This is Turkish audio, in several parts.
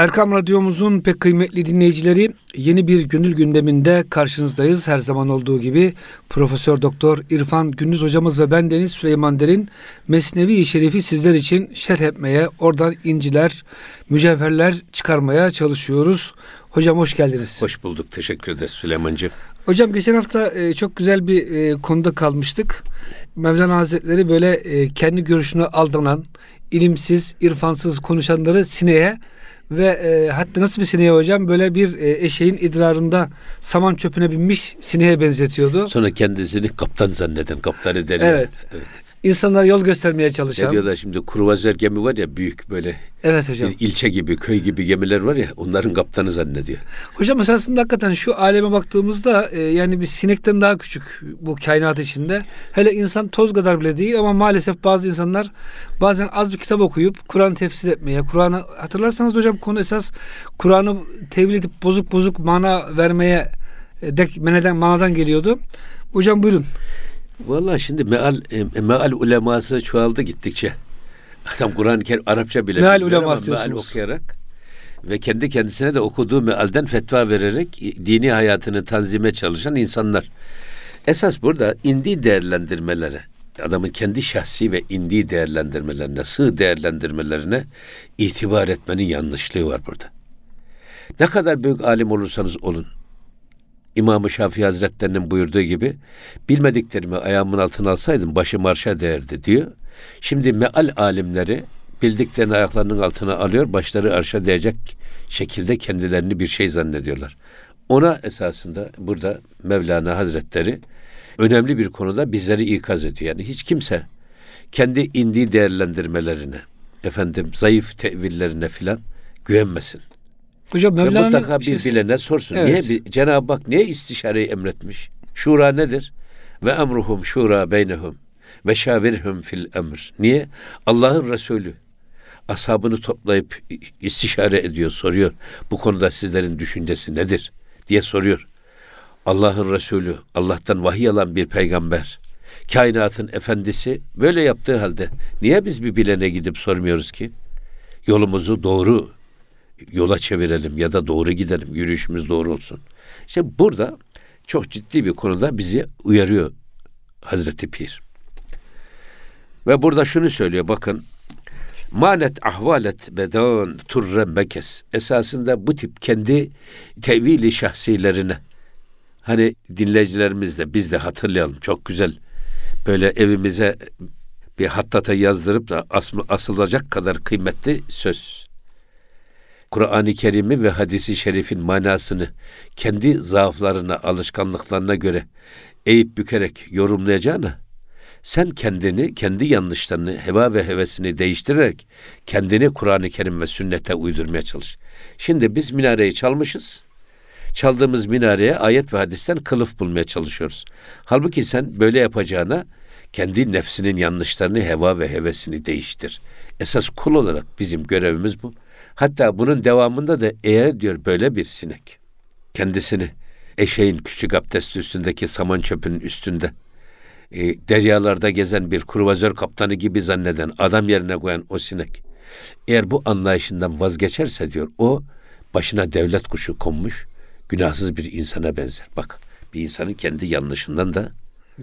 Erkam Radyomuzun pek kıymetli dinleyicileri yeni bir gönül gündeminde karşınızdayız. Her zaman olduğu gibi Profesör Doktor İrfan Gündüz hocamız ve ben Deniz Süleyman Derin Mesnevi Şerifi sizler için şerh etmeye, oradan inciler, mücevherler çıkarmaya çalışıyoruz. Hocam hoş geldiniz. Hoş bulduk. Teşekkür ederiz Süleymancığım. Hocam geçen hafta e, çok güzel bir e, konuda kalmıştık. Mevlana Hazretleri böyle e, kendi görüşüne aldanan, ilimsiz, irfansız konuşanları sineye ve e, hatta nasıl bir sineye hocam böyle bir e, eşeğin idrarında saman çöpüne binmiş sineye benzetiyordu. Sonra kendisini kaptan zanneden, kaptan eden. Evet. evet. İnsanlara yol göstermeye çalışan. Ne diyorlar şimdi kruvazör gemi var ya büyük böyle. Evet hocam. İlçe gibi, köy gibi gemiler var ya onların kaptanı zannediyor. Hocam esasında hakikaten şu aleme baktığımızda e, yani bir sinekten daha küçük bu kainat içinde. Hele insan toz kadar bile değil ama maalesef bazı insanlar bazen az bir kitap okuyup Kur'an tefsir etmeye, Kur'an'ı hatırlarsanız hocam konu esas Kur'an'ı tevil edip bozuk bozuk mana vermeye e, dek, meneden, manadan geliyordu. Hocam buyurun. Valla şimdi meal, e, meal uleması çoğaldı gittikçe. Adam Kur'an-ı Kerim Arapça bile meal uleması meal okuyarak ve kendi kendisine de okuduğu mealden fetva vererek dini hayatını tanzime çalışan insanlar. Esas burada indi değerlendirmelere, adamın kendi şahsi ve indi değerlendirmelerine, sığ değerlendirmelerine itibar etmenin yanlışlığı var burada. Ne kadar büyük alim olursanız olun, İmam-ı Şafii Hazretlerinin buyurduğu gibi bilmediklerimi ayağımın altına alsaydım başı marşa değerdi diyor. Şimdi meal alimleri bildiklerini ayaklarının altına alıyor, başları arşa değecek şekilde kendilerini bir şey zannediyorlar. Ona esasında burada Mevlana Hazretleri önemli bir konuda bizleri ikaz ediyor. Yani hiç kimse kendi indiği değerlendirmelerine, efendim zayıf tevillerine filan güvenmesin. Hocam Mevlana mutlaka bir bilene sorsun. Evet. Niye Cenab-ı Hak niye istişareyi emretmiş? Şura nedir? Ve emruhum şura beynehum ve şavirhum fil emr. Niye? Allah'ın Resulü ashabını toplayıp istişare ediyor, soruyor. Bu konuda sizlerin düşüncesi nedir? diye soruyor. Allah'ın Resulü, Allah'tan vahiy alan bir peygamber, kainatın efendisi böyle yaptığı halde niye biz bir bilene gidip sormuyoruz ki? Yolumuzu doğru yola çevirelim ya da doğru gidelim, yürüyüşümüz doğru olsun. İşte burada çok ciddi bir konuda bizi uyarıyor Hazreti Pir. Ve burada şunu söylüyor bakın. Manet ahvalet bedan turren bekes. Esasında bu tip kendi tevili şahsilerine hani dinleyicilerimiz de biz de hatırlayalım çok güzel böyle evimize bir hattata yazdırıp da asılacak kadar kıymetli söz Kur'an-ı Kerim'i ve hadisi şerifin manasını kendi zaaflarına, alışkanlıklarına göre eğip bükerek yorumlayacağına sen kendini, kendi yanlışlarını, heva ve hevesini değiştirerek kendini Kur'an-ı Kerim ve sünnete uydurmaya çalış. Şimdi biz minareyi çalmışız. Çaldığımız minareye ayet ve hadisten kılıf bulmaya çalışıyoruz. Halbuki sen böyle yapacağına kendi nefsinin yanlışlarını, heva ve hevesini değiştir. Esas kul olarak bizim görevimiz bu. Hatta bunun devamında da eğer diyor böyle bir sinek kendisini eşeğin küçük abdest üstündeki saman çöpünün üstünde e, deryalarda gezen bir kruvazör kaptanı gibi zanneden adam yerine koyan o sinek eğer bu anlayışından vazgeçerse diyor o başına devlet kuşu konmuş günahsız bir insana benzer. Bak bir insanın kendi yanlışından da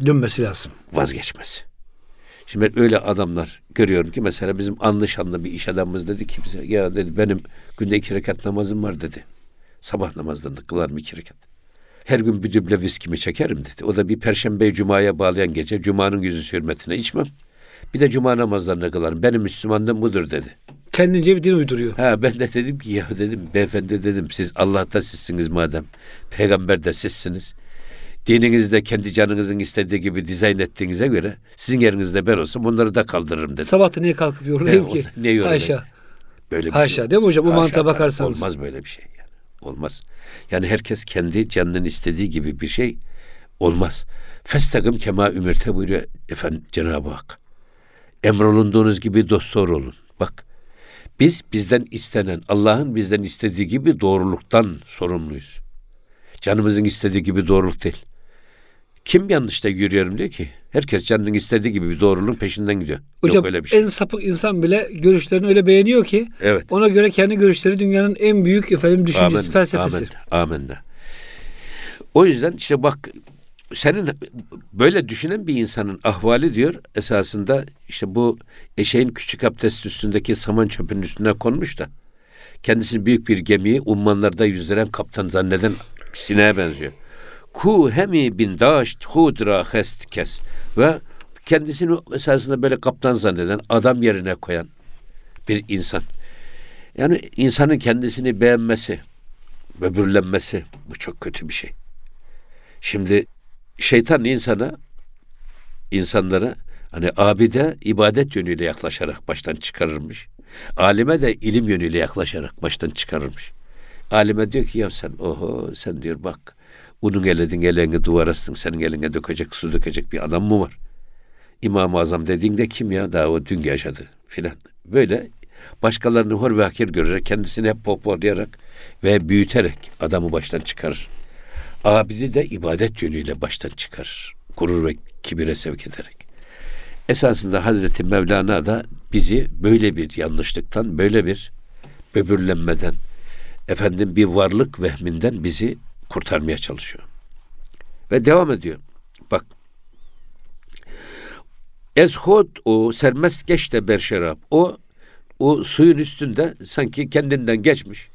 dönmesi lazım. Vazgeçmesi. Şimdi ben öyle adamlar görüyorum ki mesela bizim anlı şanlı bir iş adamımız dedi ki bize ya dedi benim günde iki rekat namazım var dedi. Sabah namazlarında kılarım iki rekat. Her gün bir düble viskimi çekerim dedi. O da bir perşembe cumaya bağlayan gece cumanın yüzü hürmetine içmem. Bir de cuma namazlarını kılarım. Benim Müslümanlığım budur dedi. Kendince bir din uyduruyor. Ha ben de dedim ki ya dedim beyefendi dedim siz Allah'ta sizsiniz madem. Peygamber de sizsiniz dininizde kendi canınızın istediği gibi dizayn ettiğinize göre sizin yerinizde ben olsam bunları da kaldırırım dedim. Sabah da niye kalkıp yoruluyum ki? Ne? Haşa. Böyle bir Haşa şey. değil mi hocam? Bu mantığa bakarsanız. Olmaz böyle bir şey yani. Olmaz. Yani herkes kendi canının istediği gibi bir şey olmaz. Festagım kema ümirte buyuruyor efendim Cenab-ı Hak. Emrolunduğunuz gibi dostor olun. Bak biz bizden istenen Allah'ın bizden istediği gibi doğruluktan sorumluyuz. Canımızın istediği gibi doğruluk değil. Kim yanlışta yürüyorum diyor ki. Herkes canının istediği gibi bir doğruluğun peşinden gidiyor. Hocam Yok öyle bir şey. en sapık insan bile görüşlerini öyle beğeniyor ki evet. ona göre kendi görüşleri dünyanın en büyük efendim düşüncesi, Amen. felsefesi. Amen. Amen. O yüzden işte bak senin böyle düşünen bir insanın ahvali diyor esasında işte bu eşeğin küçük abdest üstündeki saman çöpünün üstüne konmuş da kendisini büyük bir gemiyi ummanlarda yüzdüren kaptan zanneden sineğe benziyor. Ku hemi bin daşt hudra hest kes ve kendisini esasında böyle kaptan zanneden adam yerine koyan bir insan. Yani insanın kendisini beğenmesi, böbürlenmesi bu çok kötü bir şey. Şimdi şeytan insana insanlara hani abide ibadet yönüyle yaklaşarak baştan çıkarırmış. Alime de ilim yönüyle yaklaşarak baştan çıkarırmış. Alime diyor ki ya sen oho sen diyor bak unun eledin elini duvara astın senin eline dökecek su dökecek bir adam mı var? İmam-ı Azam dediğinde kim ya daha o dün yaşadı filan. Böyle başkalarını hor ve hakir görerek kendisini hep popollayarak ve büyüterek adamı baştan çıkarır. Abidi de ibadet yönüyle baştan çıkarır. Gurur ve kibire sevk ederek. Esasında Hazreti Mevlana da bizi böyle bir yanlışlıktan, böyle bir böbürlenmeden, efendim bir varlık vehminden bizi kurtarmaya çalışıyor. Ve devam ediyor. Bak. Ezhod o sermest geç de berşerap. O o suyun üstünde sanki kendinden geçmiş.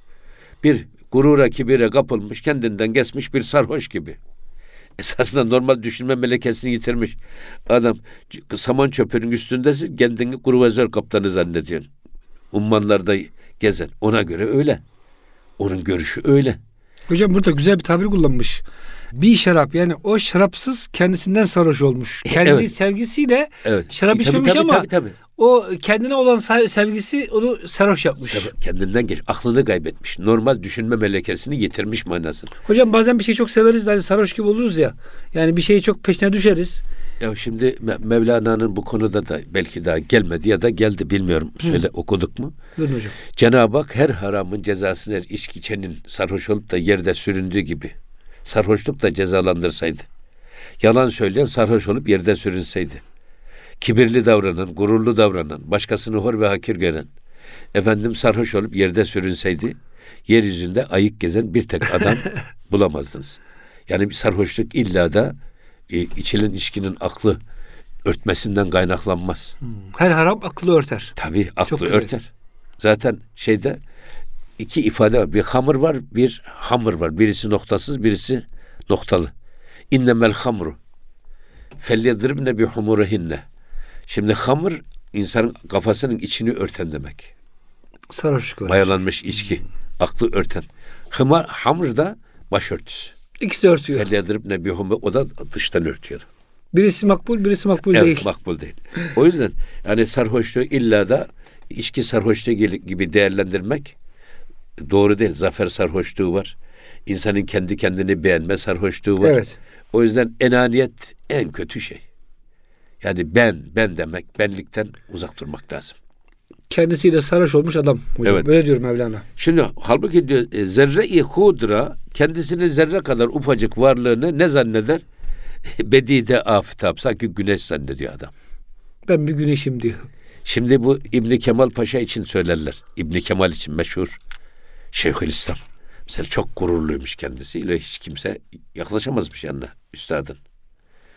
Bir gurura kibire kapılmış, kendinden geçmiş bir sarhoş gibi. Esasında normal düşünme melekesini yitirmiş. Adam saman çöpünün üstündesin, kendini kruvazör kaptanı zannediyorsun. Ummanlarda gezen. Ona göre öyle. Onun görüşü öyle. Hocam burada güzel bir tabir kullanmış. Bir şarap yani o şarapsız kendisinden sarhoş olmuş. Kendi evet. sevgisiyle evet. şarap e, içmemiş tabii, ama tabii, tabii o kendine olan sevgisi onu sarhoş yapmış. Kendinden geç. Aklını kaybetmiş. Normal düşünme melekesini yitirmiş manasını. Hocam bazen bir şey çok severiz de hani sarhoş gibi oluruz ya. Yani bir şeyi çok peşine düşeriz. Ya şimdi Mevlana'nın bu konuda da belki daha gelmedi ya da geldi bilmiyorum. Söyle Hı. okuduk mu? Buyurun hocam. Cenab-ı Hak her haramın cezasını her içki içenin sarhoş olup da yerde süründüğü gibi sarhoşluk da cezalandırsaydı. Yalan söyleyen sarhoş olup yerde sürünseydi kibirli davranan, gururlu davranan, başkasını hor ve hakir gören, efendim sarhoş olup yerde sürünseydi, yeryüzünde ayık gezen bir tek adam bulamazdınız. Yani bir sarhoşluk illa da e, içilen içkinin aklı örtmesinden kaynaklanmaz. Hmm. Her haram aklı örter. Tabii aklı örter. Zaten şeyde iki ifade var. Bir hamur var, bir hamur var. Birisi noktasız, birisi noktalı. İnnemel hamru. Felyedribne bi humurihinne. Şimdi hamur insanın kafasının içini örten demek. Sarhoşluk Mayalanmış içki. Aklı örten. Hımar, hamur da başörtüsü. İkisi de örtüyor. Felyadirip ne bir o da dıştan örtüyor. Birisi makbul, birisi makbul evet, değil. makbul değil. O yüzden yani sarhoşluğu illa da içki sarhoşluğu gibi değerlendirmek doğru değil. Zafer sarhoşluğu var. İnsanın kendi kendini beğenme sarhoşluğu var. Evet. O yüzden enaniyet en kötü şey. Yani ben, ben demek, benlikten uzak durmak lazım. Kendisiyle sarhoş olmuş adam hocam. Evet. Böyle diyor Mevlana. Şimdi halbuki diyor e, zerre-i hudra kendisini zerre kadar ufacık varlığını ne zanneder? Bedide afitap. Sanki güneş zannediyor adam. Ben bir güneşim diyor. Şimdi bu İbni Kemal Paşa için söylerler. İbni Kemal için meşhur Şeyhülislam. Mesela çok gururluymuş kendisiyle hiç kimse yaklaşamazmış yanına üstadın.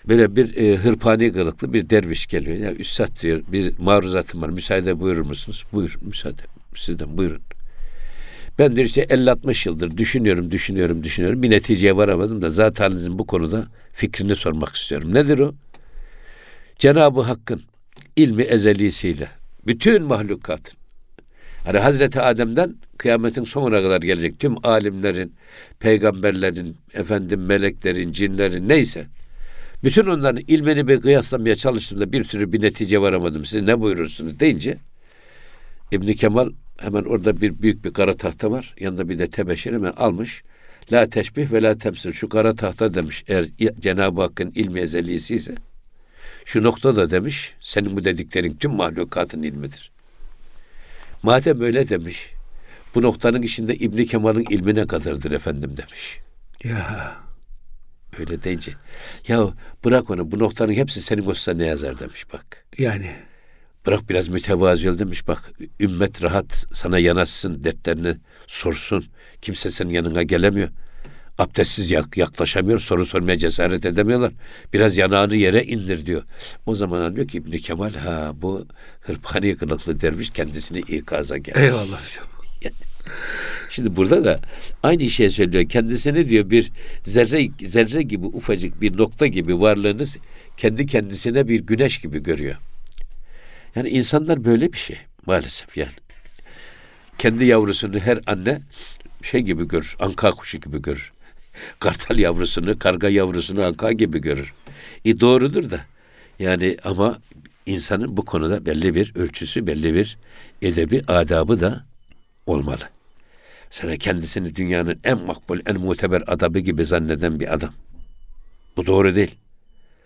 Böyle bir e, hırpani kılıklı bir derviş geliyor. Ya üstad diyor bir maruzatım var müsaade buyurur musunuz? Buyur müsaade sizden buyurun. Ben diyor işte 50-60 yıldır düşünüyorum, düşünüyorum, düşünüyorum. Bir neticeye varamadım da zaten bu konuda fikrini sormak istiyorum. Nedir o? Cenab-ı Hakk'ın ilmi ezelisiyle bütün mahlukatın Hani Hazreti Adem'den kıyametin sonuna kadar gelecek tüm alimlerin, peygamberlerin, efendim meleklerin, cinlerin neyse bütün onların ilmini bir kıyaslamaya çalıştığımda bir türlü bir netice varamadım. Siz ne buyurursunuz deyince İbn Kemal hemen orada bir büyük bir kara tahta var. Yanında bir de tebeşir hemen almış. La teşbih ve la temsil. Şu kara tahta demiş. Eğer Cenab-ı Hakk'ın ilmi ezelisi ise şu nokta da demiş. Senin bu dediklerin tüm mahlukatın ilmidir. Madem öyle demiş. Bu noktanın içinde İbn Kemal'in ilmine kadardır efendim demiş. Ya. Öyle deyince. Ya bırak onu bu noktanın hepsi senin olsa ne yazar demiş bak. Yani. Bırak biraz mütevazi ol demiş bak. Ümmet rahat sana yanaşsın dertlerini sorsun. Kimse senin yanına gelemiyor. Abdestsiz yaklaşamıyor. Soru sormaya cesaret edemiyorlar. Biraz yanağını yere indir diyor. O zaman anlıyor ki İbni Kemal ha bu hırpani kılıklı derviş kendisini ikaza gelmiş. Eyvallah hocam. Şimdi burada da aynı şey söylüyor. Kendisini diyor bir zerre zerre gibi ufacık bir nokta gibi varlığınız kendi kendisine bir güneş gibi görüyor. Yani insanlar böyle bir şey maalesef yani. Kendi yavrusunu her anne şey gibi görür, anka kuşu gibi görür. Kartal yavrusunu, karga yavrusunu anka gibi görür. E doğrudur da. Yani ama insanın bu konuda belli bir ölçüsü, belli bir edebi, adabı da olmalı. Sana kendisini dünyanın en makbul, en muteber adamı gibi zanneden bir adam. Bu doğru değil.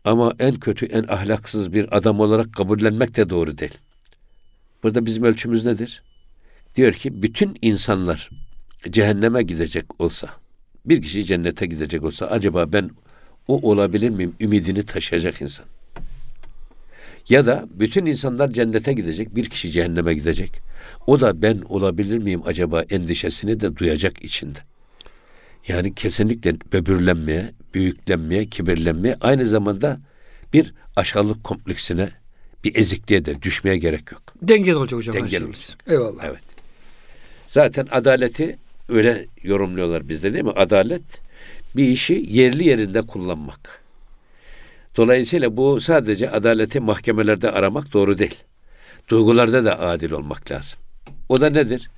Ama en kötü, en ahlaksız bir adam olarak kabullenmek de doğru değil. Burada bizim ölçümüz nedir? Diyor ki bütün insanlar cehenneme gidecek olsa, bir kişi cennete gidecek olsa acaba ben o olabilir miyim ümidini taşıyacak insan. Ya da bütün insanlar cennete gidecek, bir kişi cehenneme gidecek. O da ben olabilir miyim acaba endişesini de duyacak içinde. Yani kesinlikle böbürlenmeye, büyüklenmeye, kibirlenmeye aynı zamanda bir aşağılık kompleksine, bir ezikliğe de düşmeye gerek yok. Dengeli olacak hocam. Dengeli olacak. Eyvallah. Evet. Zaten adaleti öyle yorumluyorlar bizde değil mi? Adalet bir işi yerli yerinde kullanmak. Dolayısıyla bu sadece adaleti mahkemelerde aramak doğru değil. Duygularda da adil olmak lazım. O da nedir?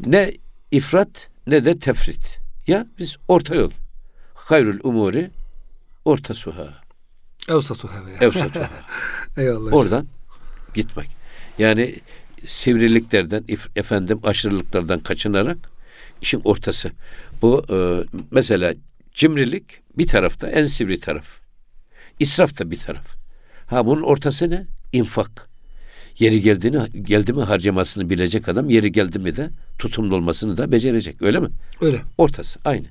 Ne ifrat ne de tefrit. Ya biz orta yol. Hayrul umuri orta suha. Evsatuha. Evsatuha. Eyvallah. Oradan gitmek. Yani sivriliklerden, efendim aşırılıklardan kaçınarak işin ortası. Bu e, mesela cimrilik bir tarafta en sivri taraf. İsraf da bir taraf. Ha bunun ortası ne? İnfak. Yeri geldiğini geldi mi harcamasını bilecek adam yeri geldi mi de tutumlu olmasını da becerecek. Öyle mi? Öyle. Ortası aynı.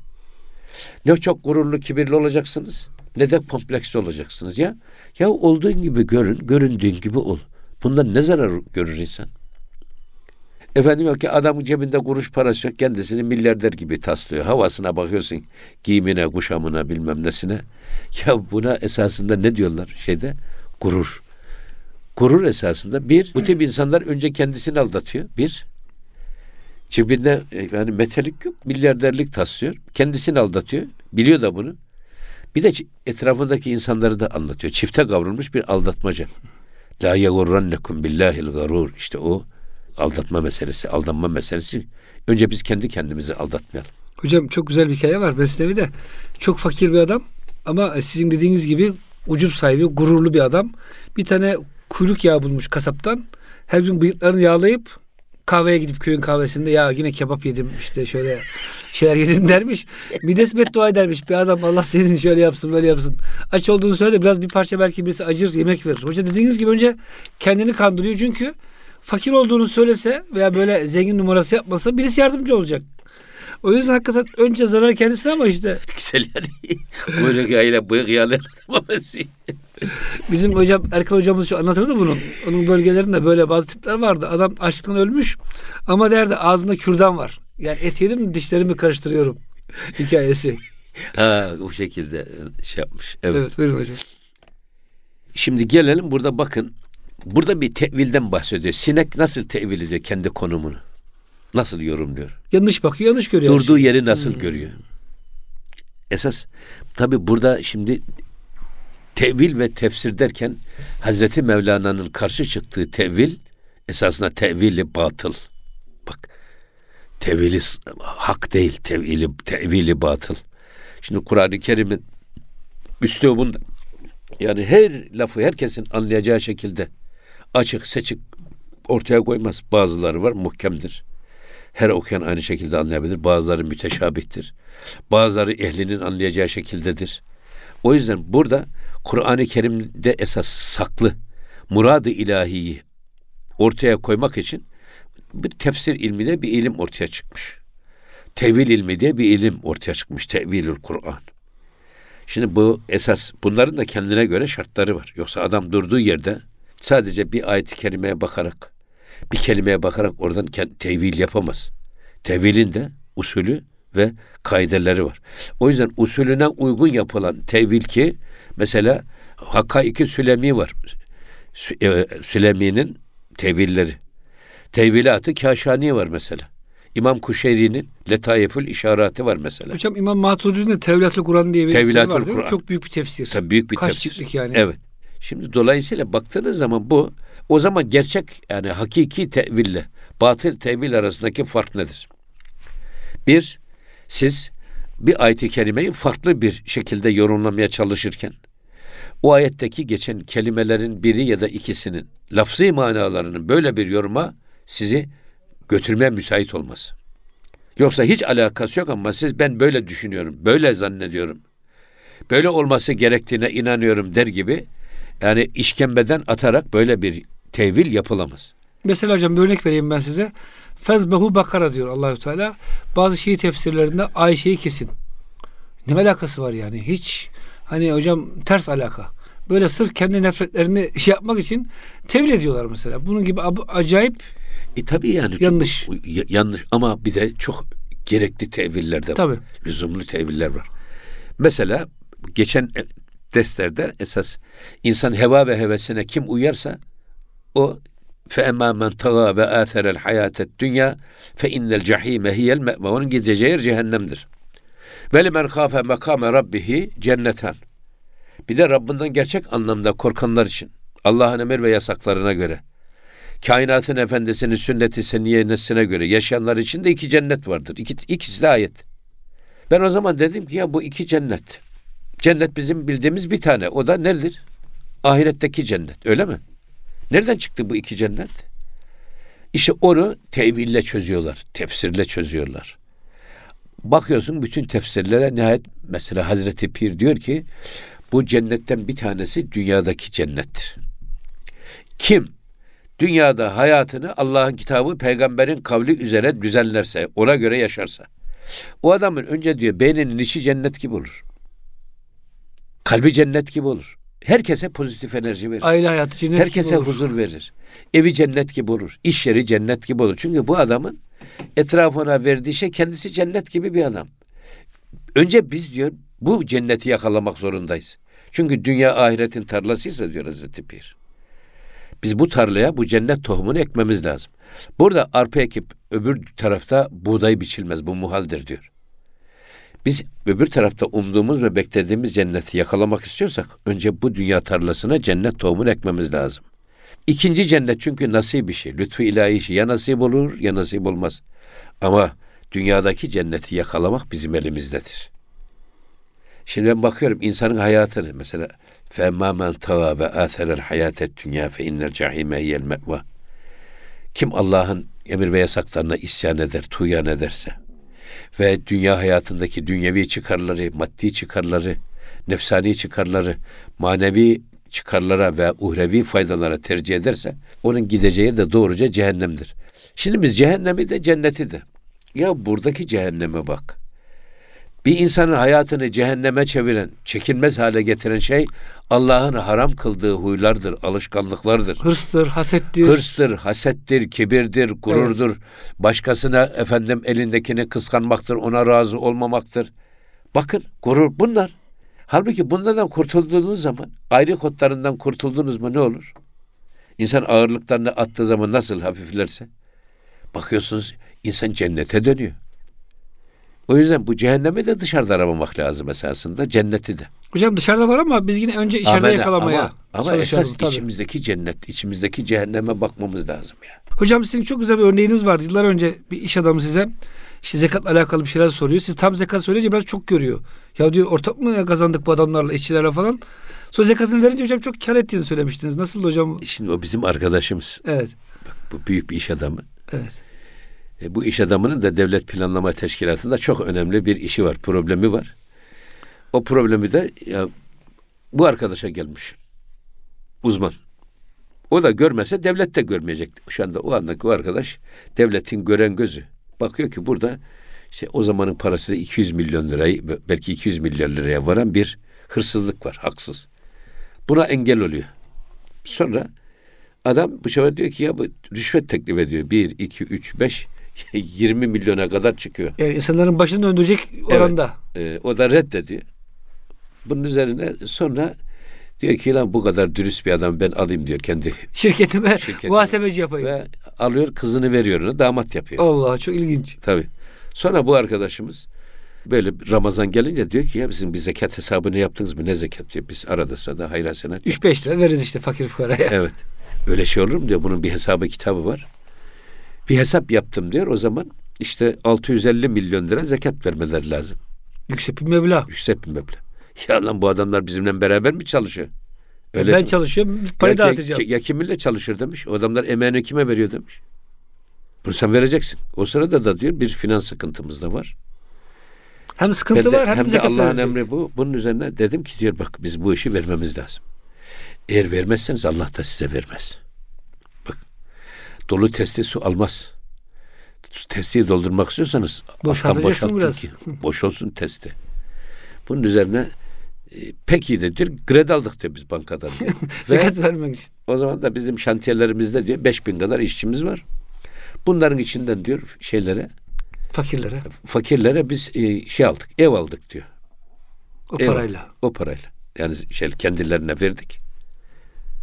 Ne çok gururlu, kibirli olacaksınız ne de kompleksli olacaksınız ya. Ya olduğun gibi görün, göründüğün gibi ol. Bundan ne zarar görür insan? Efendim yok ki adamın cebinde kuruş parası yok. Kendisini milyarder gibi taslıyor. Havasına bakıyorsun. Giyimine, kuşamına bilmem nesine. Ya buna esasında ne diyorlar şeyde? Gurur. Gurur esasında bir, bu tip insanlar önce kendisini aldatıyor. Bir, cebinde e, yani metalik yok. Milyarderlik taslıyor. Kendisini aldatıyor. Biliyor da bunu. Bir de etrafındaki insanları da anlatıyor. Çifte kavrulmuş bir aldatmaca. La yegurrannekum billahil garur. İşte o aldatma meselesi, aldanma meselesi. Önce biz kendi kendimizi aldatmayalım. Hocam çok güzel bir hikaye var Mesnevi de. Çok fakir bir adam ama sizin dediğiniz gibi ucup sahibi, gururlu bir adam. Bir tane kuyruk yağı bulmuş kasaptan. Her gün bıyıklarını yağlayıp kahveye gidip köyün kahvesinde ya yine kebap yedim işte şöyle şeyler yedim dermiş. Midesi beddua edermiş. Bir adam Allah senin şöyle yapsın böyle yapsın. Aç olduğunu söyle de biraz bir parça belki birisi acır yemek verir. Hocam dediğiniz gibi önce kendini kandırıyor çünkü fakir olduğunu söylese veya böyle zengin numarası yapmasa birisi yardımcı olacak. O yüzden hakikaten önce zarar kendisine ama işte. Güzel yani. Böyle yayla bıyık yağlar Bizim hocam Erkan hocamız şu anlatırdı bunun. Onun bölgelerinde böyle bazı tipler vardı. Adam açlıktan ölmüş ama derdi ağzında kürdan var. Yani et yedim mi dişlerimi karıştırıyorum hikayesi. Ha o şekilde şey yapmış. Evet. evet buyurun hocam. Şimdi gelelim burada bakın. Burada bir tevilden bahsediyor. Sinek nasıl tevil ediyor kendi konumunu? Nasıl yorumluyor? Yanlış bakıyor, yanlış görüyor. Durduğu yeri nasıl hmm. görüyor? Esas tabi burada şimdi tevil ve tefsir derken Hazreti Mevlana'nın karşı çıktığı tevil esasında tevili batıl. Bak tevili hak değil, tevili, tevili batıl. Şimdi Kur'an-ı Kerim'in üslubunda yani her lafı herkesin anlayacağı şekilde açık seçik ortaya koymaz. Bazıları var muhkemdir. Her okuyan aynı şekilde anlayabilir. Bazıları müteşabihtir. Bazıları ehlinin anlayacağı şekildedir. O yüzden burada Kur'an-ı Kerim'de esas saklı muradı ilahiyi ortaya koymak için bir tefsir ilmi bir ilim ortaya çıkmış. Tevil ilmi diye bir ilim ortaya çıkmış. Tevilül Kur'an. Şimdi bu esas bunların da kendine göre şartları var. Yoksa adam durduğu yerde sadece bir ayet-i kerimeye bakarak bir kelimeye bakarak oradan tevil yapamaz. Tevilin de usulü ve kaideleri var. O yüzden usulüne uygun yapılan tevil ki mesela Hakka-iki Sülemi var. E, Sülemi'nin tevilleri. Tevilatı Kaşani var mesela. İmam Kuşeyri'nin Letaifül İşarati var mesela. Hocam İmam Maturidi'nin de Tevlatül Kur'an diye bir Tevlatül var Kur'an. Çok büyük bir tefsir. Tabii büyük bir Kaç tefsir. ciltlik yani. Evet. Şimdi dolayısıyla baktığınız zaman bu o zaman gerçek yani hakiki teville batıl tevil arasındaki fark nedir? Bir, siz bir ayet-i kerimeyi farklı bir şekilde yorumlamaya çalışırken o ayetteki geçen kelimelerin biri ya da ikisinin lafzı manalarının böyle bir yoruma sizi götürmeye müsait olmaz. Yoksa hiç alakası yok ama siz ben böyle düşünüyorum, böyle zannediyorum. Böyle olması gerektiğine inanıyorum der gibi yani işkembeden atarak böyle bir tevil yapılamaz. Mesela hocam bir örnek vereyim ben size. Fezbehu bakara diyor Allahü Teala. Bazı Şii tefsirlerinde Ayşe'yi kesin. Ne alakası var yani? Hiç hani hocam ters alaka. Böyle sırf kendi nefretlerini şey yapmak için tevil ediyorlar mesela. Bunun gibi acayip e tabii yani yanlış. Çok, yanlış ama bir de çok gerekli teviller de var. Tabii. Lüzumlu teviller var. Mesela geçen derslerde esas insan heva ve hevesine kim uyarsa o فَاَمَّا مَنْ تَغَى وَآثَرَ الْحَيَاةَ الدُّنْيَا فَاِنَّ الْجَح۪يمَ هِيَ الْمَأْمَ Onun gideceği yer cehennemdir. وَلِمَنْ خَافَ مَقَامَ رَبِّهِ cennetan. Bir de Rabbinden gerçek anlamda korkanlar için Allah'ın emir ve yasaklarına göre kainatın efendisinin sünneti seniyenesine göre yaşayanlar için de iki cennet vardır. İki, ikisi de ayet. Ben o zaman dedim ki ya bu iki cennet. Cennet bizim bildiğimiz bir tane. O da nedir? Ahiretteki cennet. Öyle mi? Nereden çıktı bu iki cennet? İşte onu teville çözüyorlar. Tefsirle çözüyorlar. Bakıyorsun bütün tefsirlere nihayet mesela Hazreti Pir diyor ki bu cennetten bir tanesi dünyadaki cennettir. Kim dünyada hayatını Allah'ın kitabı peygamberin kavli üzere düzenlerse, ona göre yaşarsa. O adamın önce diyor beyninin içi cennet gibi olur. Kalbi cennet gibi olur. Herkese pozitif enerji verir. Aile hayatı cennet Herkese gibi olur. huzur verir. Evi cennet gibi olur. İş yeri cennet gibi olur. Çünkü bu adamın etrafına verdiği şey kendisi cennet gibi bir adam. Önce biz diyor bu cenneti yakalamak zorundayız. Çünkü dünya ahiretin tarlasıysa diyor Hazreti Pir. Biz bu tarlaya bu cennet tohumunu ekmemiz lazım. Burada arpa ekip öbür tarafta buğday biçilmez. Bu muhaldir diyor. Biz öbür tarafta umduğumuz ve beklediğimiz cenneti yakalamak istiyorsak önce bu dünya tarlasına cennet tohumunu ekmemiz lazım. İkinci cennet çünkü nasip bir şey. Lütfu ilahi işi ya nasip olur ya nasip olmaz. Ama dünyadaki cenneti yakalamak bizim elimizdedir. Şimdi ben bakıyorum insanın hayatını mesela فَاَمَّا مَنْ تَغَى وَآثَرَ الْحَيَاةَ الدُّنْيَا فَاِنَّ الْجَحِيمَ هِيَ الْمَأْوَى Kim Allah'ın emir ve yasaklarına isyan eder, tuyan ederse ve dünya hayatındaki dünyevi çıkarları, maddi çıkarları, nefsani çıkarları, manevi çıkarlara ve uhrevi faydalara tercih ederse onun gideceği de doğruca cehennemdir. Şimdi biz cehennemi de cenneti de. Ya buradaki cehenneme bak. Bir insanın hayatını cehenneme çeviren, çekilmez hale getiren şey Allah'ın haram kıldığı huylardır, alışkanlıklardır. Hırstır, hasettir. Hırstır, hasettir, kibirdir, gururdur. Evet. Başkasına efendim elindekini kıskanmaktır, ona razı olmamaktır. Bakın gurur bunlar. Halbuki bunlardan kurtulduğunuz zaman, ayrı kodlarından kurtuldunuz mu ne olur? İnsan ağırlıklarını attığı zaman nasıl hafiflerse, bakıyorsunuz insan cennete dönüyor. O yüzden bu cehennemi de dışarıda aramamak lazım esasında. Cenneti de. Hocam dışarıda var ama biz yine önce içeride Amen, yakalamaya Ama, ama esas tabii. içimizdeki cennet, içimizdeki cehenneme bakmamız lazım ya. Hocam sizin çok güzel bir örneğiniz vardı. Yıllar önce bir iş adamı size işte zekatla alakalı bir şeyler soruyor. Siz tam zekat söyleyince biraz çok görüyor. Ya diyor ortak mı kazandık bu adamlarla, işçilerle falan. Sonra zekatını verince hocam çok kar ettiğini söylemiştiniz. Nasıl hocam? Şimdi o bizim arkadaşımız. Evet. Bak, bu büyük bir iş adamı. Evet. E, bu iş adamının da devlet planlama teşkilatında çok önemli bir işi var, problemi var. O problemi de ya, bu arkadaşa gelmiş. Uzman. O da görmese devlet de görmeyecek. Şu anda o andaki o arkadaş devletin gören gözü. Bakıyor ki burada işte o zamanın parası 200 milyon lirayı belki 200 milyar liraya varan bir hırsızlık var, haksız. Buna engel oluyor. Sonra adam bu sefer diyor ki ya bu rüşvet teklif ediyor. 1, 2, 3, 5, 20 milyona kadar çıkıyor. Yani insanların başını döndürecek oranda. Evet, e, o da reddediyor. Bunun üzerine sonra diyor ki lan bu kadar dürüst bir adam ben alayım diyor kendi şirketime, şirketime. muhasebeci yapayım. Ve alıyor kızını veriyor ona damat yapıyor. Allah çok ilginç. Tabii. Sonra bu arkadaşımız böyle Ramazan gelince diyor ki ya bizim bir zekat hesabını yaptınız mı? Ne zekat diyor. Biz arada sırada hayır hasenat. 3-5 lira veririz işte fakir fukaraya. Evet. Öyle şey olur mu diyor. Bunun bir hesabı kitabı var. Bir hesap yaptım diyor. O zaman işte 650 milyon lira zekat vermeleri lazım. Yüksek bir meblağ. Yüksek bir meblağ. Ya lan bu adamlar bizimle beraber mi çalışıyor? Öyle ben mi? çalışıyorum, parayı ya, dağıtacağım. Ya, ya kiminle çalışır demiş. O adamlar emeğini kime veriyor demiş. Bunu sen vereceksin. O sırada da diyor bir finans sıkıntımız da var. Hem sıkıntı de, var hem, hem de Allah'ın emri bu. Bunun üzerine dedim ki diyor bak biz bu işi vermemiz lazım. Eğer vermezseniz Allah da size vermez. Dolu testi su almaz. Testiyi doldurmak istiyorsanız alttan boşaltın ki boş olsun testi. Bunun üzerine e, peki de diyor grad aldık diyor biz bankadan. Diyor. Zekat vermek için. O zaman da bizim şantiyelerimizde diyor 5000 kadar işçimiz var. Bunların içinden diyor şeylere fakirlere fakirlere biz e, şey aldık, ev aldık diyor. O ev parayla. O parayla. Yani şey kendilerine verdik.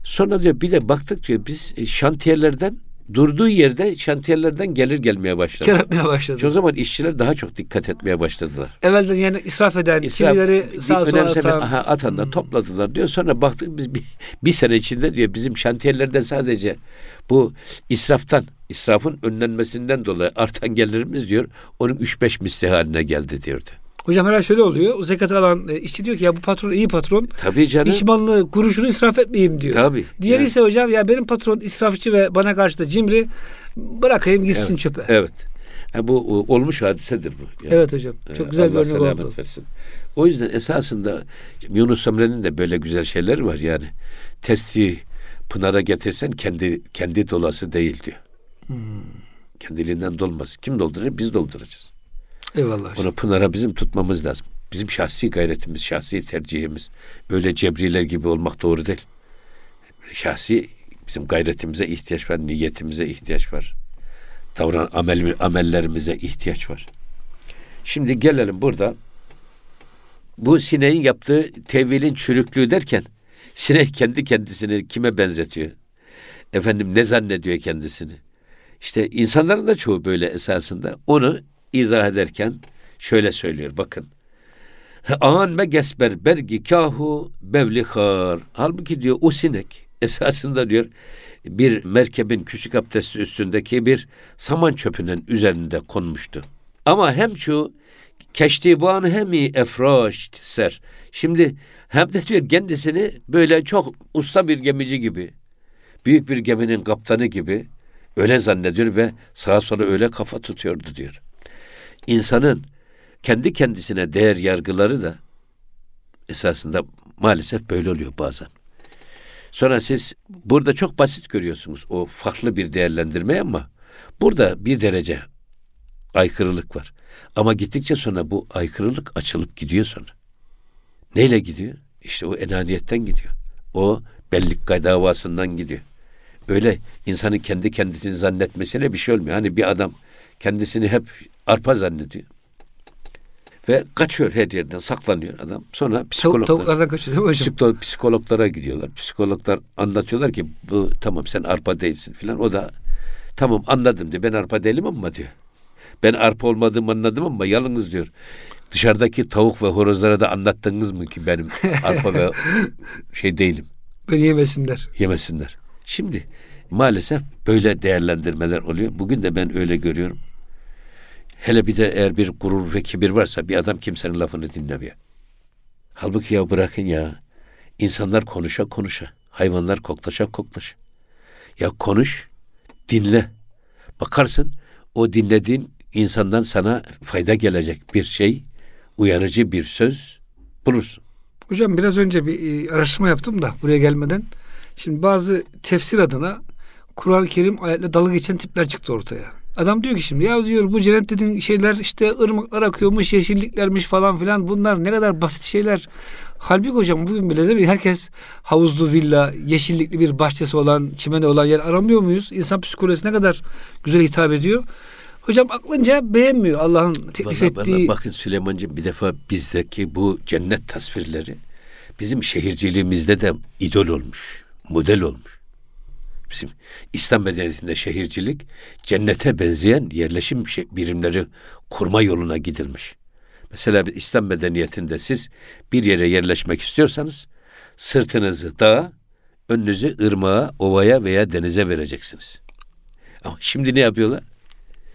Sonra diyor bir de baktık diyor biz e, şantiyelerden durduğu yerde şantiyelerden gelir gelmeye başladı. Kar etmeye başladı. O zaman işçiler daha çok dikkat etmeye başladılar. Evvelden yani israf eden, israf, kimileri sağa sola atan. Aha, atanlar hmm. topladılar diyor. Sonra baktık biz bir, bir sene içinde diyor bizim şantiyelerden sadece bu israftan, israfın önlenmesinden dolayı artan gelirimiz diyor onun 3-5 misli haline geldi diyordu. Hocam herhalde şöyle oluyor. O zekatı alan e, işçi diyor ki ya bu patron iyi patron. Tabii canım. İş malını kuruşunu israf etmeyeyim diyor. Tabii. Diğeri yani. ise hocam ya benim patron israfçı ve bana karşı da cimri bırakayım gitsin evet. çöpe. Evet. Yani bu olmuş hadisedir bu. Yani. Evet hocam. Çok güzel Allah bir örnek oldu. Versin. O yüzden esasında Yunus Emre'nin de böyle güzel şeyleri var yani. Testi Pınar'a getirsen kendi kendi dolası değil diyor. Hmm. Kendiliğinden dolmaz. Kim dolduracak? Biz dolduracağız. Eyvallah. Onu Pınar'a bizim tutmamız lazım. Bizim şahsi gayretimiz, şahsi tercihimiz öyle cebriler gibi olmak doğru değil. Şahsi bizim gayretimize ihtiyaç var, niyetimize ihtiyaç var. Davran amel, amellerimize ihtiyaç var. Şimdi gelelim burada bu sineğin yaptığı tevilin çürüklüğü derken sinek kendi kendisini kime benzetiyor? Efendim ne zannediyor kendisini? İşte insanların da çoğu böyle esasında. Onu izah ederken şöyle söylüyor bakın. An ve gesber bergi kahu bevlihar. Halbuki diyor o sinek esasında diyor bir merkebin küçük abdesti üstündeki bir saman çöpünün üzerinde konmuştu. Ama hem şu keştiban hemi efraş ser. Şimdi hem de diyor kendisini böyle çok usta bir gemici gibi, büyük bir geminin kaptanı gibi öyle zannediyor ve sağa sola öyle kafa tutuyordu diyor insanın kendi kendisine değer yargıları da esasında maalesef böyle oluyor bazen. Sonra siz burada çok basit görüyorsunuz o farklı bir değerlendirme ama burada bir derece aykırılık var. Ama gittikçe sonra bu aykırılık açılıp gidiyor sonra. Neyle gidiyor? İşte o enaniyetten gidiyor. O bellik davasından gidiyor. Öyle insanın kendi kendisini zannetmesiyle bir şey olmuyor. Hani bir adam kendisini hep arpa zannediyor. Ve kaçıyor her yerden saklanıyor adam. Sonra psikologlar, kaçıyor hocam? psikologlara gidiyorlar. Psikologlar anlatıyorlar ki bu tamam sen arpa değilsin filan. O da tamam anladım diyor. Ben arpa değilim ama diyor. Ben arpa olmadığımı anladım ama yalnız diyor. Dışarıdaki tavuk ve horozlara da anlattınız mı ki benim arpa ve şey değilim. Beni yemesinler. Yemesinler. Şimdi maalesef böyle değerlendirmeler oluyor. Bugün de ben öyle görüyorum. Hele bir de eğer bir gurur ve kibir varsa bir adam kimsenin lafını dinlemiyor. Halbuki ya bırakın ya. İnsanlar konuşa konuşa. Hayvanlar koklaşa koklaşa. Ya konuş, dinle. Bakarsın o dinlediğin insandan sana fayda gelecek bir şey, uyarıcı bir söz bulursun. Hocam biraz önce bir e, araştırma yaptım da buraya gelmeden. Şimdi bazı tefsir adına Kur'an-ı Kerim ayetle dalga geçen tipler çıktı ortaya. Adam diyor ki şimdi ya diyor bu cennet dediğin şeyler işte ırmaklar akıyormuş, yeşilliklermiş falan filan bunlar ne kadar basit şeyler. Halbuki hocam bugün bile değil mi? Herkes havuzlu villa, yeşillikli bir bahçesi olan, çimeni olan yer aramıyor muyuz? İnsan psikolojisi ne kadar güzel hitap ediyor. Hocam aklınca beğenmiyor Allah'ın teklif vallahi, ettiği. Vallahi bakın Süleymancığım bir defa bizdeki bu cennet tasvirleri bizim şehirciliğimizde de idol olmuş, model olmuş. Bizim İslam medeniyetinde şehircilik cennete benzeyen yerleşim şey, birimleri kurma yoluna gidilmiş. Mesela İslam medeniyetinde siz bir yere yerleşmek istiyorsanız sırtınızı dağa, önünüzü ırmağa, ovaya veya denize vereceksiniz. Ama şimdi ne yapıyorlar?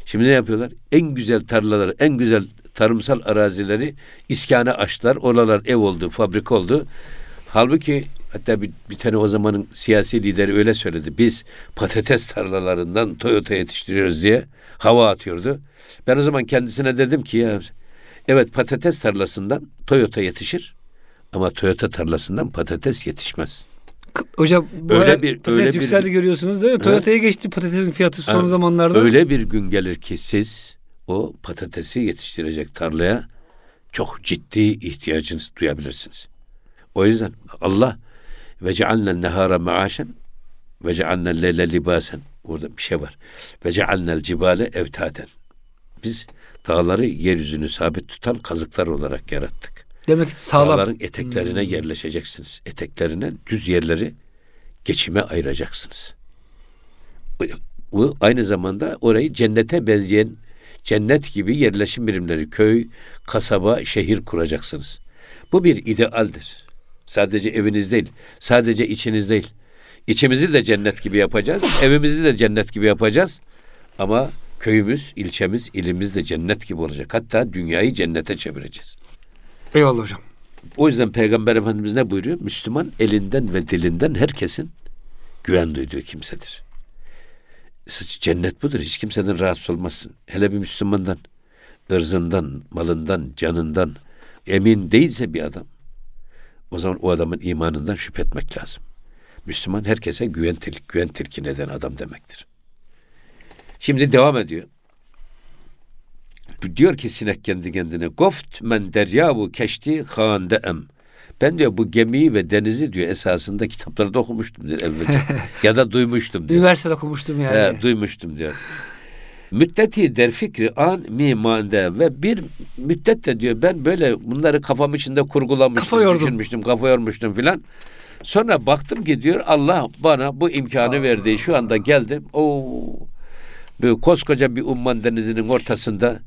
Şimdi ne yapıyorlar? En güzel tarlaları, en güzel tarımsal arazileri iskana açtılar. Oralar ev oldu, fabrika oldu. Halbuki hatta bir, bir tane o zamanın siyasi lideri öyle söyledi. Biz patates tarlalarından Toyota yetiştiriyoruz diye hava atıyordu. Ben o zaman kendisine dedim ki ya evet patates tarlasından Toyota yetişir ama Toyota tarlasından patates yetişmez. Hocam bu öyle bir patates öyle yükseldi bir, görüyorsunuz değil mi? Toyota'ya geçti patatesin fiyatı son ha, zamanlarda. Öyle bir gün gelir ki siz o patatesi yetiştirecek tarlaya çok ciddi ihtiyacınız duyabilirsiniz. O yüzden Allah ve cealnel nehara maaşen ve cealnel leyle libasen orada bir şey var. Ve cealnel cibale evtaden. Biz dağları yeryüzünü sabit tutan kazıklar olarak yarattık. Demek ki sağlam. Dağların eteklerine hmm. yerleşeceksiniz. Eteklerine düz yerleri geçime ayıracaksınız. Bu aynı zamanda orayı cennete benzeyen cennet gibi yerleşim birimleri, köy, kasaba, şehir kuracaksınız. Bu bir idealdir. Sadece eviniz değil, sadece içiniz değil. İçimizi de cennet gibi yapacağız, evimizi de cennet gibi yapacağız. Ama köyümüz, ilçemiz, ilimiz de cennet gibi olacak. Hatta dünyayı cennete çevireceğiz. Eyvallah hocam. O yüzden Peygamber Efendimiz ne buyuruyor? Müslüman elinden ve dilinden herkesin güven duyduğu kimsedir. Cennet budur. Hiç kimseden rahatsız olmazsın. Hele bir Müslümandan, ırzından, malından, canından emin değilse bir adam, o zaman o adamın imanından şüphe etmek lazım. Müslüman herkese güven, güven tilkin eden adam demektir. Şimdi devam ediyor. Diyor ki sinek kendi kendine goft men deryavu keşti hande em. Ben diyor bu gemiyi ve denizi diyor esasında kitaplarda okumuştum diyor evvelce. ya da duymuştum diyor. Üniversitede okumuştum yani. He, duymuştum diyor. Müddeti der fikri an mimande ve bir müddet de diyor ben böyle bunları kafam içinde kurgulamıştım, kafa yordum. düşünmüştüm, kafa yormuştum filan. Sonra baktım ki diyor Allah bana bu imkanı Allah. verdi. Şu anda geldim. O böyle koskoca bir umman denizinin ortasında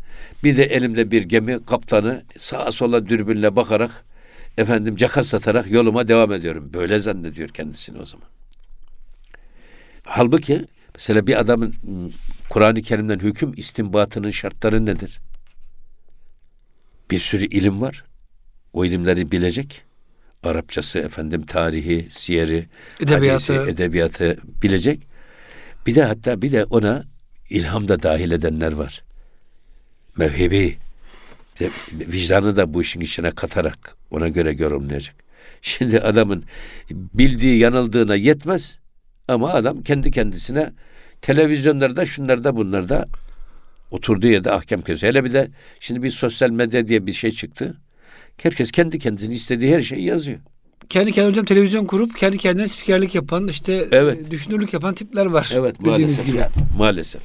bir de elimde bir gemi kaptanı sağa sola dürbünle bakarak efendim caka satarak yoluma devam ediyorum. Böyle zannediyor kendisini o zaman. Halbuki mesela bir adamın Kur'an-ı Kerim'den hüküm istinbatının şartları nedir? Bir sürü ilim var. O ilimleri bilecek. Arapçası, efendim tarihi, siyeri, edebiyatı. hadisi, edebiyatı bilecek. Bir de hatta bir de ona ilham da dahil edenler var. Mevhibi, vicdanı da bu işin içine katarak ona göre yorumlayacak. Şimdi adamın bildiği yanıldığına yetmez ama adam kendi kendisine televizyonlarda şunlarda bunlarda oturduğu yerde ahkam kesiyor. Hele bir de şimdi bir sosyal medya diye bir şey çıktı. Herkes kendi kendisini istediği her şeyi yazıyor. Kendi kendine hocam televizyon kurup kendi kendine spikerlik yapan işte evet. düşünürlük yapan tipler var. Evet maalesef. Gibi. Yani, maalesef.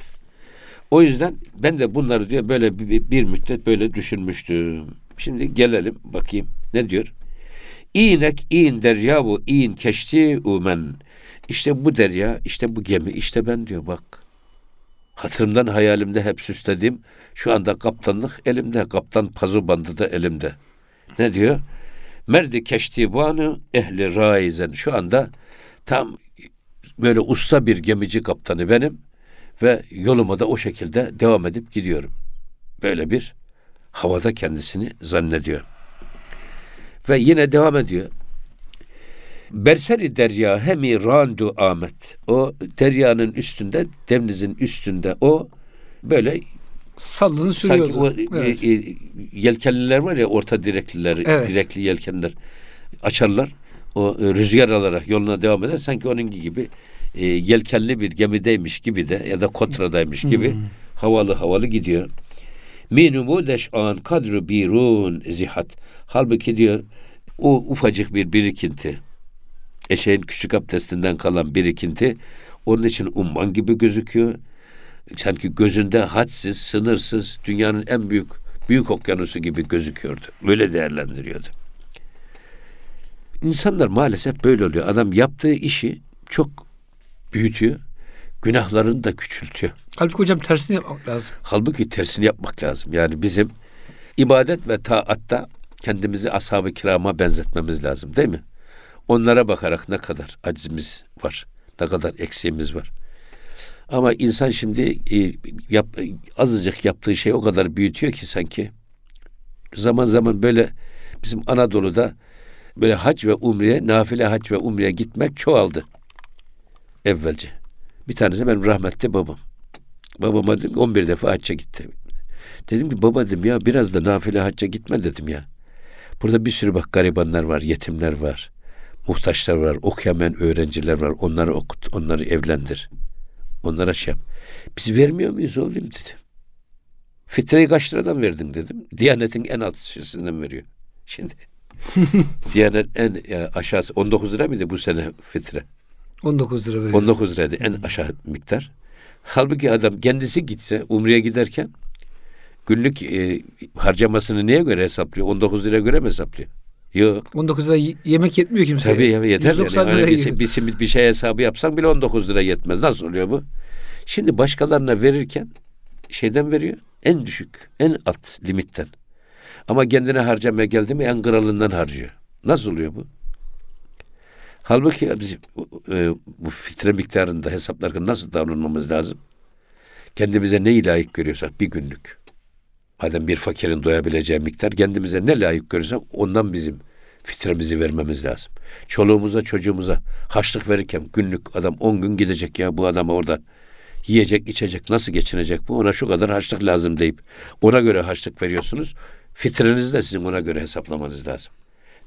O yüzden ben de bunları diyor böyle bir, bir müddet böyle düşünmüştüm. Şimdi gelelim bakayım ne diyor? İnek in deryavu in keşti umen. İşte bu derya, işte bu gemi, işte ben diyor bak. Hatırımdan hayalimde hep süslediğim şu anda kaptanlık elimde. Kaptan pazu bandı da elimde. Ne diyor? Merdi keştibanı ehli raizen. Şu anda tam böyle usta bir gemici kaptanı benim ve yoluma da o şekilde devam edip gidiyorum. Böyle bir havada kendisini zannediyor. Ve yine devam ediyor. Berseri derya hemi randu amet. O deryanın üstünde, denizin üstünde o böyle sallanı sürüyordu. Sanki o evet. e, e, yelkenliler var ya orta direkliler, evet. direkli yelkenler açarlar. O e, rüzgar alarak yoluna devam eder. Sanki onun gibi e, yelkenli bir gemideymiş gibi de ya da kontradaymış gibi hmm. Havalı havalı gidiyor. Minumu deş'an kadru birun zihat. Halbuki diyor o ufacık bir birikinti. Eşeğin küçük abdestinden kalan birikinti onun için umman gibi gözüküyor. Sanki gözünde hadsiz, sınırsız dünyanın en büyük büyük okyanusu gibi gözüküyordu. Böyle değerlendiriyordu. İnsanlar maalesef böyle oluyor. Adam yaptığı işi çok büyütüyor. Günahlarını da küçültüyor. Halbuki hocam tersini yapmak lazım. Halbuki tersini yapmak lazım. Yani bizim ibadet ve taatta kendimizi ashab-ı kirama benzetmemiz lazım değil mi? Onlara bakarak ne kadar acizimiz var, ne kadar eksiğimiz var. Ama insan şimdi e, yap, azıcık yaptığı şey o kadar büyütüyor ki sanki zaman zaman böyle bizim Anadolu'da böyle hac ve umreye, nafile hac ve umreye gitmek çoğaldı evvelce. Bir tanesi benim rahmetli babam. Babama dedim 11 defa hacca gitti. Dedim ki baba dedim ya biraz da nafile hacca gitme dedim ya. Burada bir sürü bak garibanlar var, yetimler var, muhtaçlar var, okuyamayan öğrenciler var. Onları okut, onları evlendir. Onlara şey yap. Biz vermiyor muyuz oğlum dedi. Fitreyi kaç liradan verdin dedim. Diyanetin en alt şişesinden veriyor. Şimdi Diyanet en aşağısı 19 lira mıydı bu sene fitre? 19 lira veriyor. 19 liraydı en aşağı miktar. Halbuki adam kendisi gitse Umre'ye giderken günlük e, harcamasını neye göre hesaplıyor? 19 liraya göre mi hesaplıyor? Yok. 19 lira y- yemek yetmiyor kimseye. Tabii yeter. Yani. 190 Yani liraya bir, bir simit bir şey hesabı yapsan bile 19 lira yetmez. Nasıl oluyor bu? Şimdi başkalarına verirken şeyden veriyor. En düşük, en alt limitten. Ama kendine harcamaya geldi mi en kralından harcıyor. Nasıl oluyor bu? Halbuki biz e, bu fitre miktarında hesaplarken nasıl davranmamız lazım? Kendimize neyi layık görüyorsak bir günlük. Madem bir fakirin doyabileceği miktar kendimize ne layık görüyorsak ondan bizim fitremizi vermemiz lazım. Çoluğumuza çocuğumuza haçlık verirken günlük adam 10 gün gidecek ya bu adama orada yiyecek içecek nasıl geçinecek bu ona şu kadar haçlık lazım deyip ona göre haçlık veriyorsunuz. Fitrenizi de sizin ona göre hesaplamanız lazım.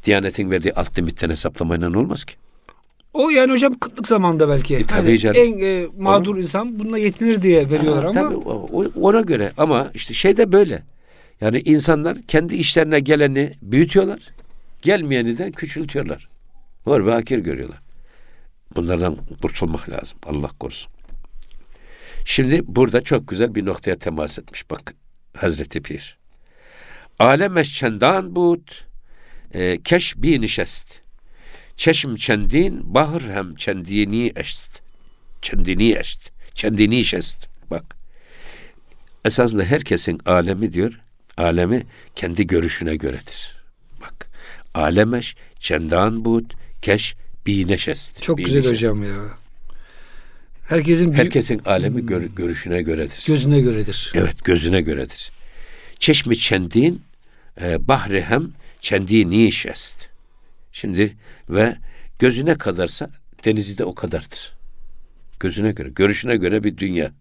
Diyanetin verdiği alt limitten hesaplamayla olmaz ki? O yani hocam kıtlık zamanında belki. E, tabii Hani canım. En e, mağdur insan bununla yetinir diye veriyorlar Ha, ama tabii, o- ona göre ama işte şey de böyle. Yani insanlar kendi işlerine geleni büyütüyorlar. Gelmeyeni de küçültüyorlar. Hor ve hakir görüyorlar. Bunlardan kurtulmak lazım. Allah korusun. Şimdi burada çok güzel bir noktaya temas etmiş bak Hazreti Pir. Alemeş çendan bud e, keş bi nişest. Çeşm çendin bahr hem çendini eşt. Çendini eşt. Çendini şest. Bak. Esasında herkesin alemi diyor. Alemi kendi görüşüne göredir. Bak. Alemeş çendan bud keş bi neşest. çok Bi güzel hocam ya. Herkesin büyük Herkesin alemi gör- görüşüne göredir. gözüne göredir. Evet gözüne göredir. Çeşmi çendin e, bahri hem çendini şest. Şimdi ve gözüne kadarsa denizi de o kadardır. Gözüne göre, görüşüne göre bir dünya.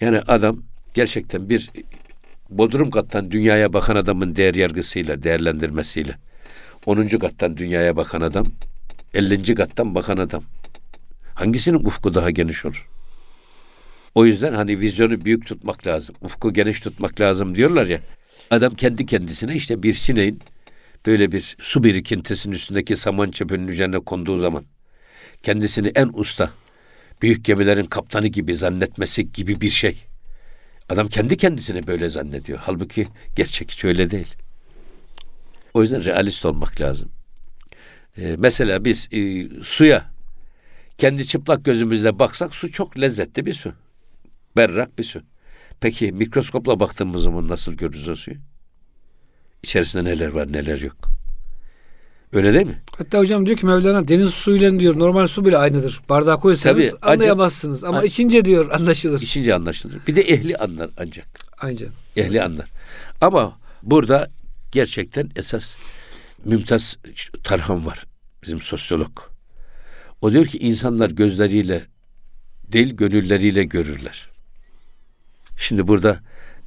Yani adam gerçekten bir bodrum kattan dünyaya bakan adamın değer yargısıyla, değerlendirmesiyle 10. kattan dünyaya bakan adam 50. kattan bakan adam hangisinin ufku daha geniş olur? O yüzden hani vizyonu büyük tutmak lazım. Ufku geniş tutmak lazım diyorlar ya. Adam kendi kendisine işte bir sineğin böyle bir su birikintisinin üstündeki saman çöpünün üzerine konduğu zaman kendisini en usta büyük gemilerin kaptanı gibi zannetmesi gibi bir şey. Adam kendi kendisini böyle zannediyor. Halbuki gerçek hiç öyle değil. O yüzden realist olmak lazım. Ee, mesela biz e, suya kendi çıplak gözümüzle baksak su çok lezzetli bir su. Berrak bir su. Peki mikroskopla baktığımız zaman nasıl görürüz o suyu? İçerisinde neler var neler yok. Öyle değil mi? Hatta hocam diyor ki Mevlana deniz suyuyla diyor normal su bile aynıdır. Bardağa koysanız Tabii, ancak- anlayamazsınız ama An- içince diyor anlaşılır. İçince anlaşılır. Bir de ehli anlar ancak. Aynı. Ehli anlar. Ama burada gerçekten esas Mümtaz Tarhan var. Bizim sosyolog. O diyor ki insanlar gözleriyle değil gönülleriyle görürler. Şimdi burada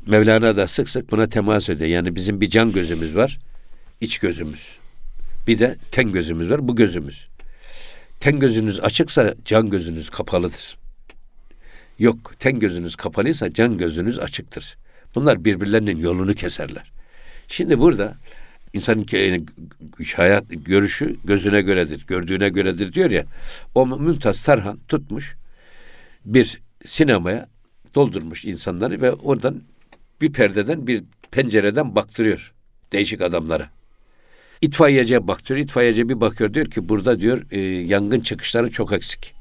Mevlana da sık sık buna temas ediyor. Yani bizim bir can gözümüz var, iç gözümüz. Bir de ten gözümüz var, bu gözümüz. Ten gözünüz açıksa can gözünüz kapalıdır. Yok, ten gözünüz kapalıysa can gözünüz açıktır. Bunlar birbirlerinin yolunu keserler. Şimdi burada insanın hayat görüşü gözüne göredir, gördüğüne göredir diyor ya. O Mümtaz Tarhan tutmuş bir sinemaya doldurmuş insanları ve oradan bir perdeden bir pencereden baktırıyor değişik adamlara. İtfaiyeciye baktırıyor. İtfaiyeci bir bakıyor diyor ki burada diyor e, yangın çıkışları çok eksik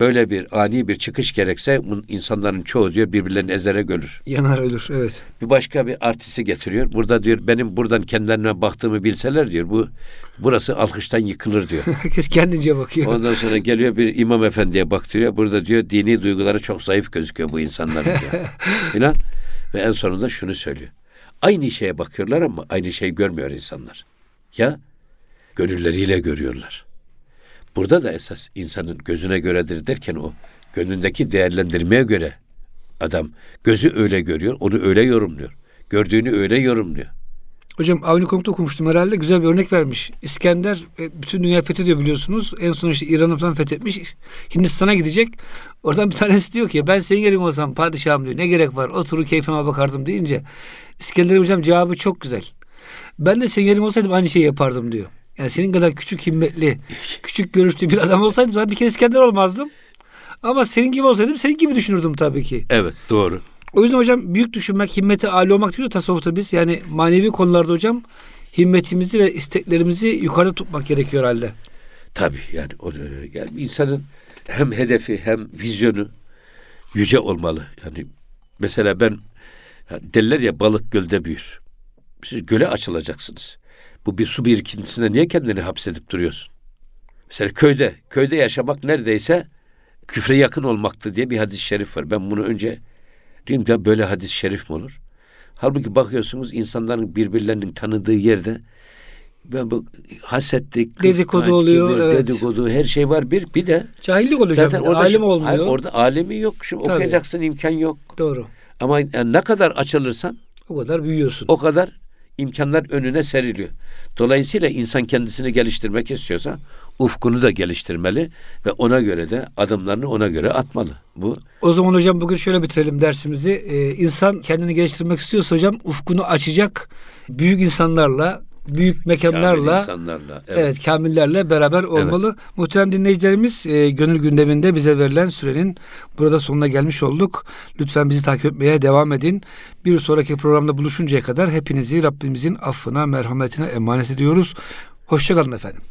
böyle bir ani bir çıkış gerekse insanların çoğu diyor birbirlerini ezere görür. Yanar ölür evet. Bir başka bir artisti getiriyor. Burada diyor benim buradan kendilerine baktığımı bilseler diyor bu burası alkıştan yıkılır diyor. Herkes kendince bakıyor. Ondan sonra geliyor bir imam efendiye baktırıyor. Burada diyor dini duyguları çok zayıf gözüküyor bu insanların diyor. Filan. Ve en sonunda şunu söylüyor. Aynı şeye bakıyorlar ama aynı şeyi görmüyor insanlar. Ya gönülleriyle görüyorlar. Burada da esas insanın gözüne göredir derken o gönlündeki değerlendirmeye göre adam gözü öyle görüyor, onu öyle yorumluyor. Gördüğünü öyle yorumluyor. Hocam Avni Konuk'ta okumuştum herhalde. Güzel bir örnek vermiş. İskender e, bütün dünya fethediyor biliyorsunuz. En son işte İran'ı falan fethetmiş. Hindistan'a gidecek. Oradan bir tanesi diyor ki ben senin yerin olsam padişahım diyor. Ne gerek var? Oturur keyfime bakardım deyince. İskender hocam cevabı çok güzel. Ben de senin yerin olsaydım aynı şeyi yapardım diyor. Yani senin kadar küçük himmetli, küçük görüşlü bir adam olsaydım ben bir kere İskender olmazdım. Ama senin gibi olsaydım senin gibi düşünürdüm tabii ki. Evet doğru. O yüzden hocam büyük düşünmek, himmeti âli olmak diyor tasavvufta biz. Yani manevi konularda hocam himmetimizi ve isteklerimizi yukarıda tutmak gerekiyor halde. Tabii yani, o, yani insanın hem hedefi hem vizyonu yüce olmalı. Yani mesela ben derler ya balık gölde büyür. Siz göle açılacaksınız. Bu bir su birikintisine niye kendini hapsedip duruyorsun? Mesela köyde, köyde yaşamak neredeyse küfre yakın olmaktı diye bir hadis-i şerif var. Ben bunu önce diyeyim ya böyle hadis-i şerif mi olur? Halbuki bakıyorsunuz insanların birbirlerinin tanıdığı yerde ben bu hasetlik, dedikodu oluyor, gibi, evet. dedikodu her şey var bir bir de cahillik oluyor zaten orada alim şimdi, olmuyor. Orada alemi yok. Şimdi Tabii. okuyacaksın imkan yok. Doğru. Ama yani ne kadar açılırsan o kadar büyüyorsun. O kadar imkanlar önüne seriliyor. Dolayısıyla insan kendisini geliştirmek istiyorsa ufkunu da geliştirmeli ve ona göre de adımlarını ona göre atmalı. Bu. O zaman hocam bugün şöyle bitirelim dersimizi. Ee, insan kendini geliştirmek istiyorsa hocam ufkunu açacak büyük insanlarla büyük mekanlarla, Kamil insanlarla, evet. evet kamillerle beraber olmalı. Evet. Muhterem dinleyicilerimiz e, gönül gündeminde bize verilen sürenin burada sonuna gelmiş olduk. Lütfen bizi takip etmeye devam edin. Bir sonraki programda buluşuncaya kadar hepinizi Rabbimizin affına, merhametine emanet ediyoruz. Hoşçakalın efendim.